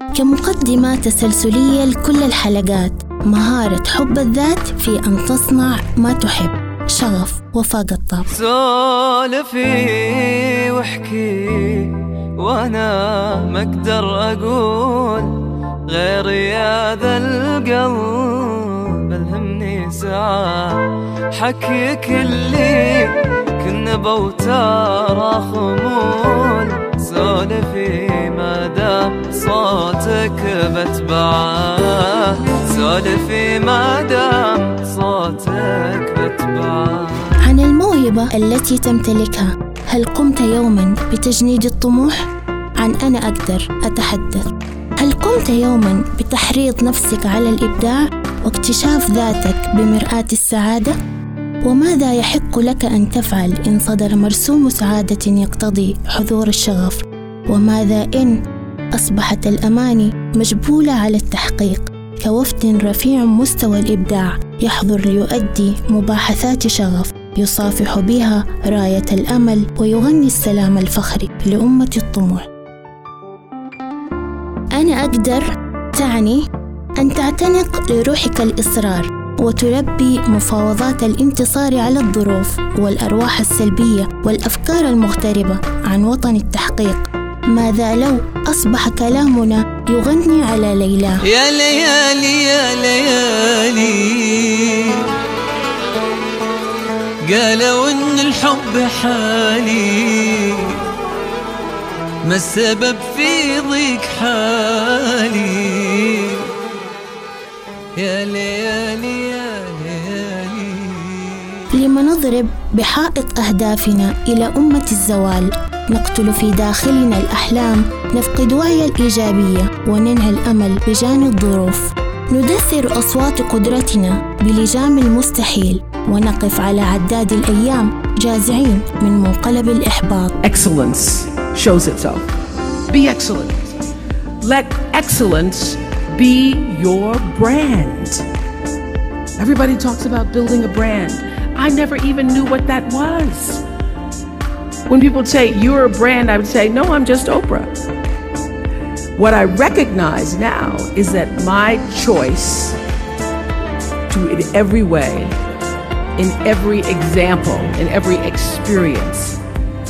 كمقدمة تسلسلية لكل الحلقات مهارة حب الذات في أن تصنع ما تحب. شغف وفاق الطاق سولفي واحكي وأنا ما أقدر أقول غير يا ذا القلب الهمني ساعة. حكيك اللي كنا بوتار خمول سولفي صوتك بتبعه سولفي ما دام صوتك بتبعه عن الموهبة التي تمتلكها هل قمت يوما بتجنيد الطموح؟ عن أنا أقدر أتحدث هل قمت يوما بتحريض نفسك على الإبداع واكتشاف ذاتك بمرآة السعادة؟ وماذا يحق لك أن تفعل إن صدر مرسوم سعادة يقتضي حضور الشغف؟ وماذا إن أصبحت الأماني مجبولة على التحقيق. كوفد رفيع مستوى الإبداع يحضر ليؤدي مباحثات شغف يصافح بها راية الأمل ويغني السلام الفخري لأمة الطموح. أنا أقدر تعني أن تعتنق لروحك الإصرار وتلبي مفاوضات الانتصار على الظروف والأرواح السلبية والأفكار المغتربة عن وطن التحقيق. ماذا لو أصبح كلامنا يغني على ليلى؟ يا ليالي يا ليالي. قالوا إن الحب حالي. ما السبب في ضيق حالي؟ يا ليالي يا ليالي. لما نضرب بحائط أهدافنا إلى أمة الزوال نقتل في داخلنا الأحلام نفقد وعي الإيجابية وننهي الأمل بجانب الظروف ندثر أصوات قدرتنا بلجام المستحيل ونقف على عداد الأيام جازعين من منقلب الإحباط excellence shows itself. Be excellent. Let excellence be your brand. Everybody talks about building a brand. I never even knew what that was. When people say you're a brand, I would say, no, I'm just Oprah. What I recognize now is that my choice to, in every way, in every example, in every experience,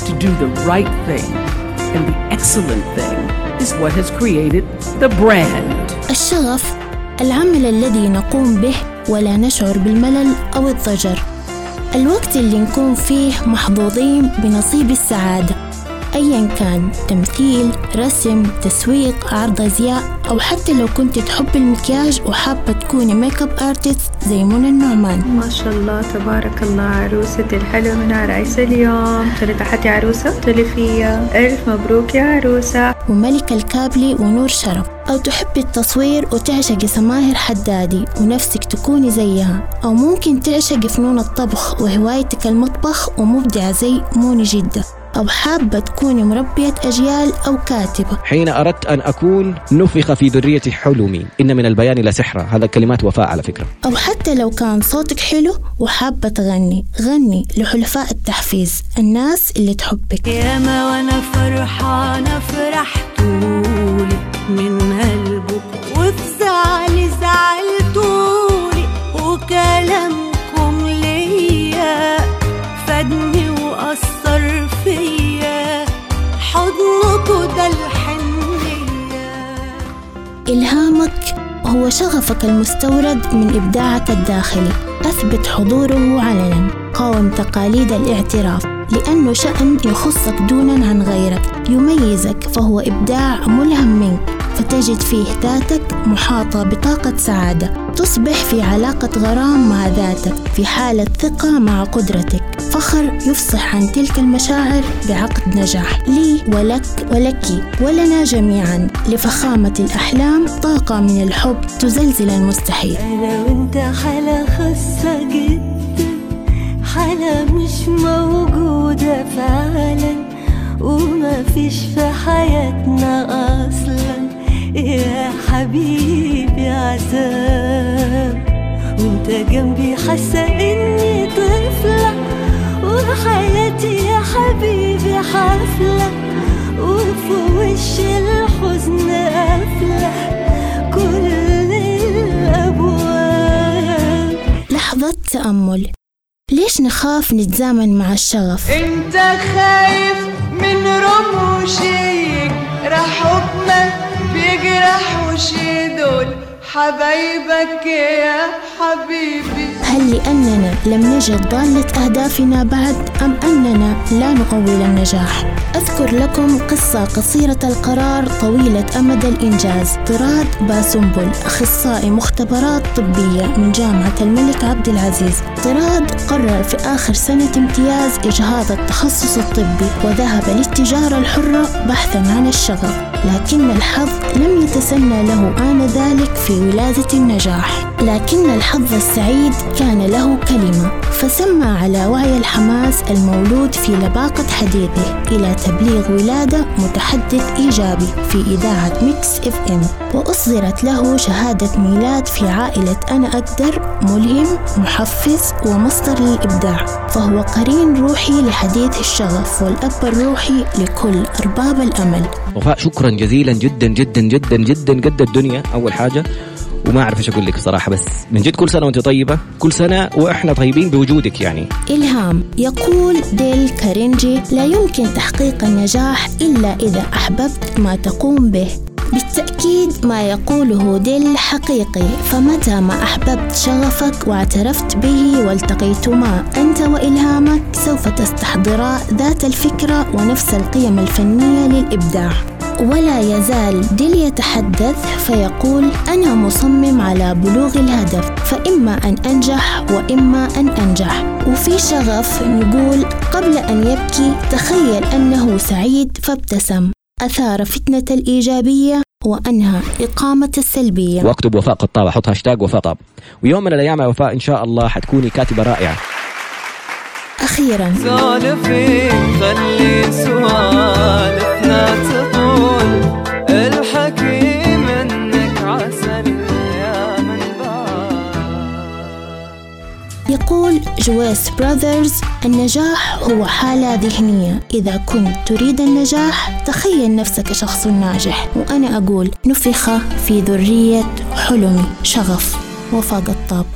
to do the right thing and the excellent thing is what has created the brand. الشغف العمل الذي نقوم به ولا نشعر بالملل أو الضجر الوقت اللي نكون فيه محظوظين بنصيب السعادة. أيا كان تمثيل، رسم، تسويق، عرض أزياء أو حتى لو كنت تحب المكياج وحابة تكوني make up artist زي منى النعمان. ما شاء الله تبارك الله عروستي الحلوة من عرايس اليوم. طلعت تحتي عروسة؟ فيا ألف مبروك يا عروسة. وملكة الكابلي ونور شرف. أو تحبي التصوير وتعشقي سماهر حدادي ونفسك تكوني زيها. أو ممكن تعشقي فنون الطبخ وهوايتك المطبخ ومبدعة زي موني جدة. أو حابة تكوني مربية أجيال أو كاتبة. حين أردت أن أكون نفخ في ذريتي حلمي. إن من البيان لسحرا هذا كلمات وفاء على فكرة. أو حتى لو كان صوتك حلو وحابة تغني. غني لحلفاء التحفيز. الناس اللي تحبك. ياما وأنا فرحانة فرحتولي. من قلبكم هو شغفك المستورد من إبداعك الداخلي. أثبت حضوره علنا. قاوم تقاليد الاعتراف. لأنه شأن يخصك دونا عن غيرك. يميزك فهو إبداع ملهم. منك فتجد فيه ذاتك محاطة بطاقة سعادة. تصبح في علاقة غرام مع ذاتك. في حالة ثقة مع قدرتك. فخر يفصح عن تلك المشاعر بعقد نجاح. لي ولك ولك ولنا جميعا. لفخامة الأحلام طاقة من الحب تزلزل المستحيل. أنا وأنت حالة خاصة جدا حالة مش موجودة فعلا وما فيش في حياتنا أصلا. يا حبيبي عذاب وأنت جنبي حاسة إني طفلة وحياتي يا حبيبي حفلة وفي وش ليش نخاف نتزامن مع الشغف؟ انت خايف من رموشي راح حكمك بيجرح وشي دول حبايبك يا حبيبي هل لأننا لم نجد ضالة أهدافنا بعد أم أننا لا نؤول النجاح؟ أذكر لكم قصة قصيرة القرار طويلة أمد الإنجاز. طراد باسنبل أخصائي مختبرات طبية من جامعة الملك عبد العزيز. طراد قرر في آخر سنة امتياز إجهاض التخصص الطبي وذهب للتجارة الحرة بحثا عن الشغف لكن الحظ لم يتسنى له آنذاك في ولادة النجاح. لكن الحظ السعيد كان له كلمة فسمى على وعي الحماس المولود في لباقة حديثه. إلى تبليغ ولادة متحدث إيجابي في إذاعة Mix FM. وأصدرت له شهادة ميلاد في عائلة أنا أقدر ملهم محفز ومصدر للإبداع. فهو قرين روحي لحديث الشغف والأب الروحي لكل أرباب الأمل. وفاء شكرا جزيلا جدا جدا جدا جدا قد الدنيا أول حاجة وما أعرف إيش أقول لك صراحة بس من جد كل سنة وأنت طيبة كل سنة وإحنا طيبين بوجودك يعني. إلهام. يقول ديل كارنيجي لا يمكن تحقيق النجاح إلا إذا أحببت ما تقوم به. بالتأكيد ما يقوله ديل حقيقي فمتى ما أحببت شغفك واعترفت به والتقيتما أنت وإلهامك سوف تستحضرا ذات الفكرة ونفس القيم الفنية للإبداع. ولا يزال ديل يتحدث فيقول أنا مصمم على بلوغ الهدف فإما أن أنجح وإما أن أنجح. وفي شغف نقول قبل أن يبكي تخيل أنه سعيد فابتسم أثار فتنة الإيجابية وأنهى إقامة السلبية. واكتب وفاء قطاب أحط هاشتاج وفاء قطاب ويوم من الأيام يا وفاء إن شاء الله حتكوني كاتبة رائعة. أخيرا. سالفين خلي سوالفنا جويس براذرز النجاح هو حالة ذهنية. إذا كنت تريد النجاح تخيل نفسك شخص ناجح. وأنا أقول نفخ في ذرية حلمي شغف وفاق الطاب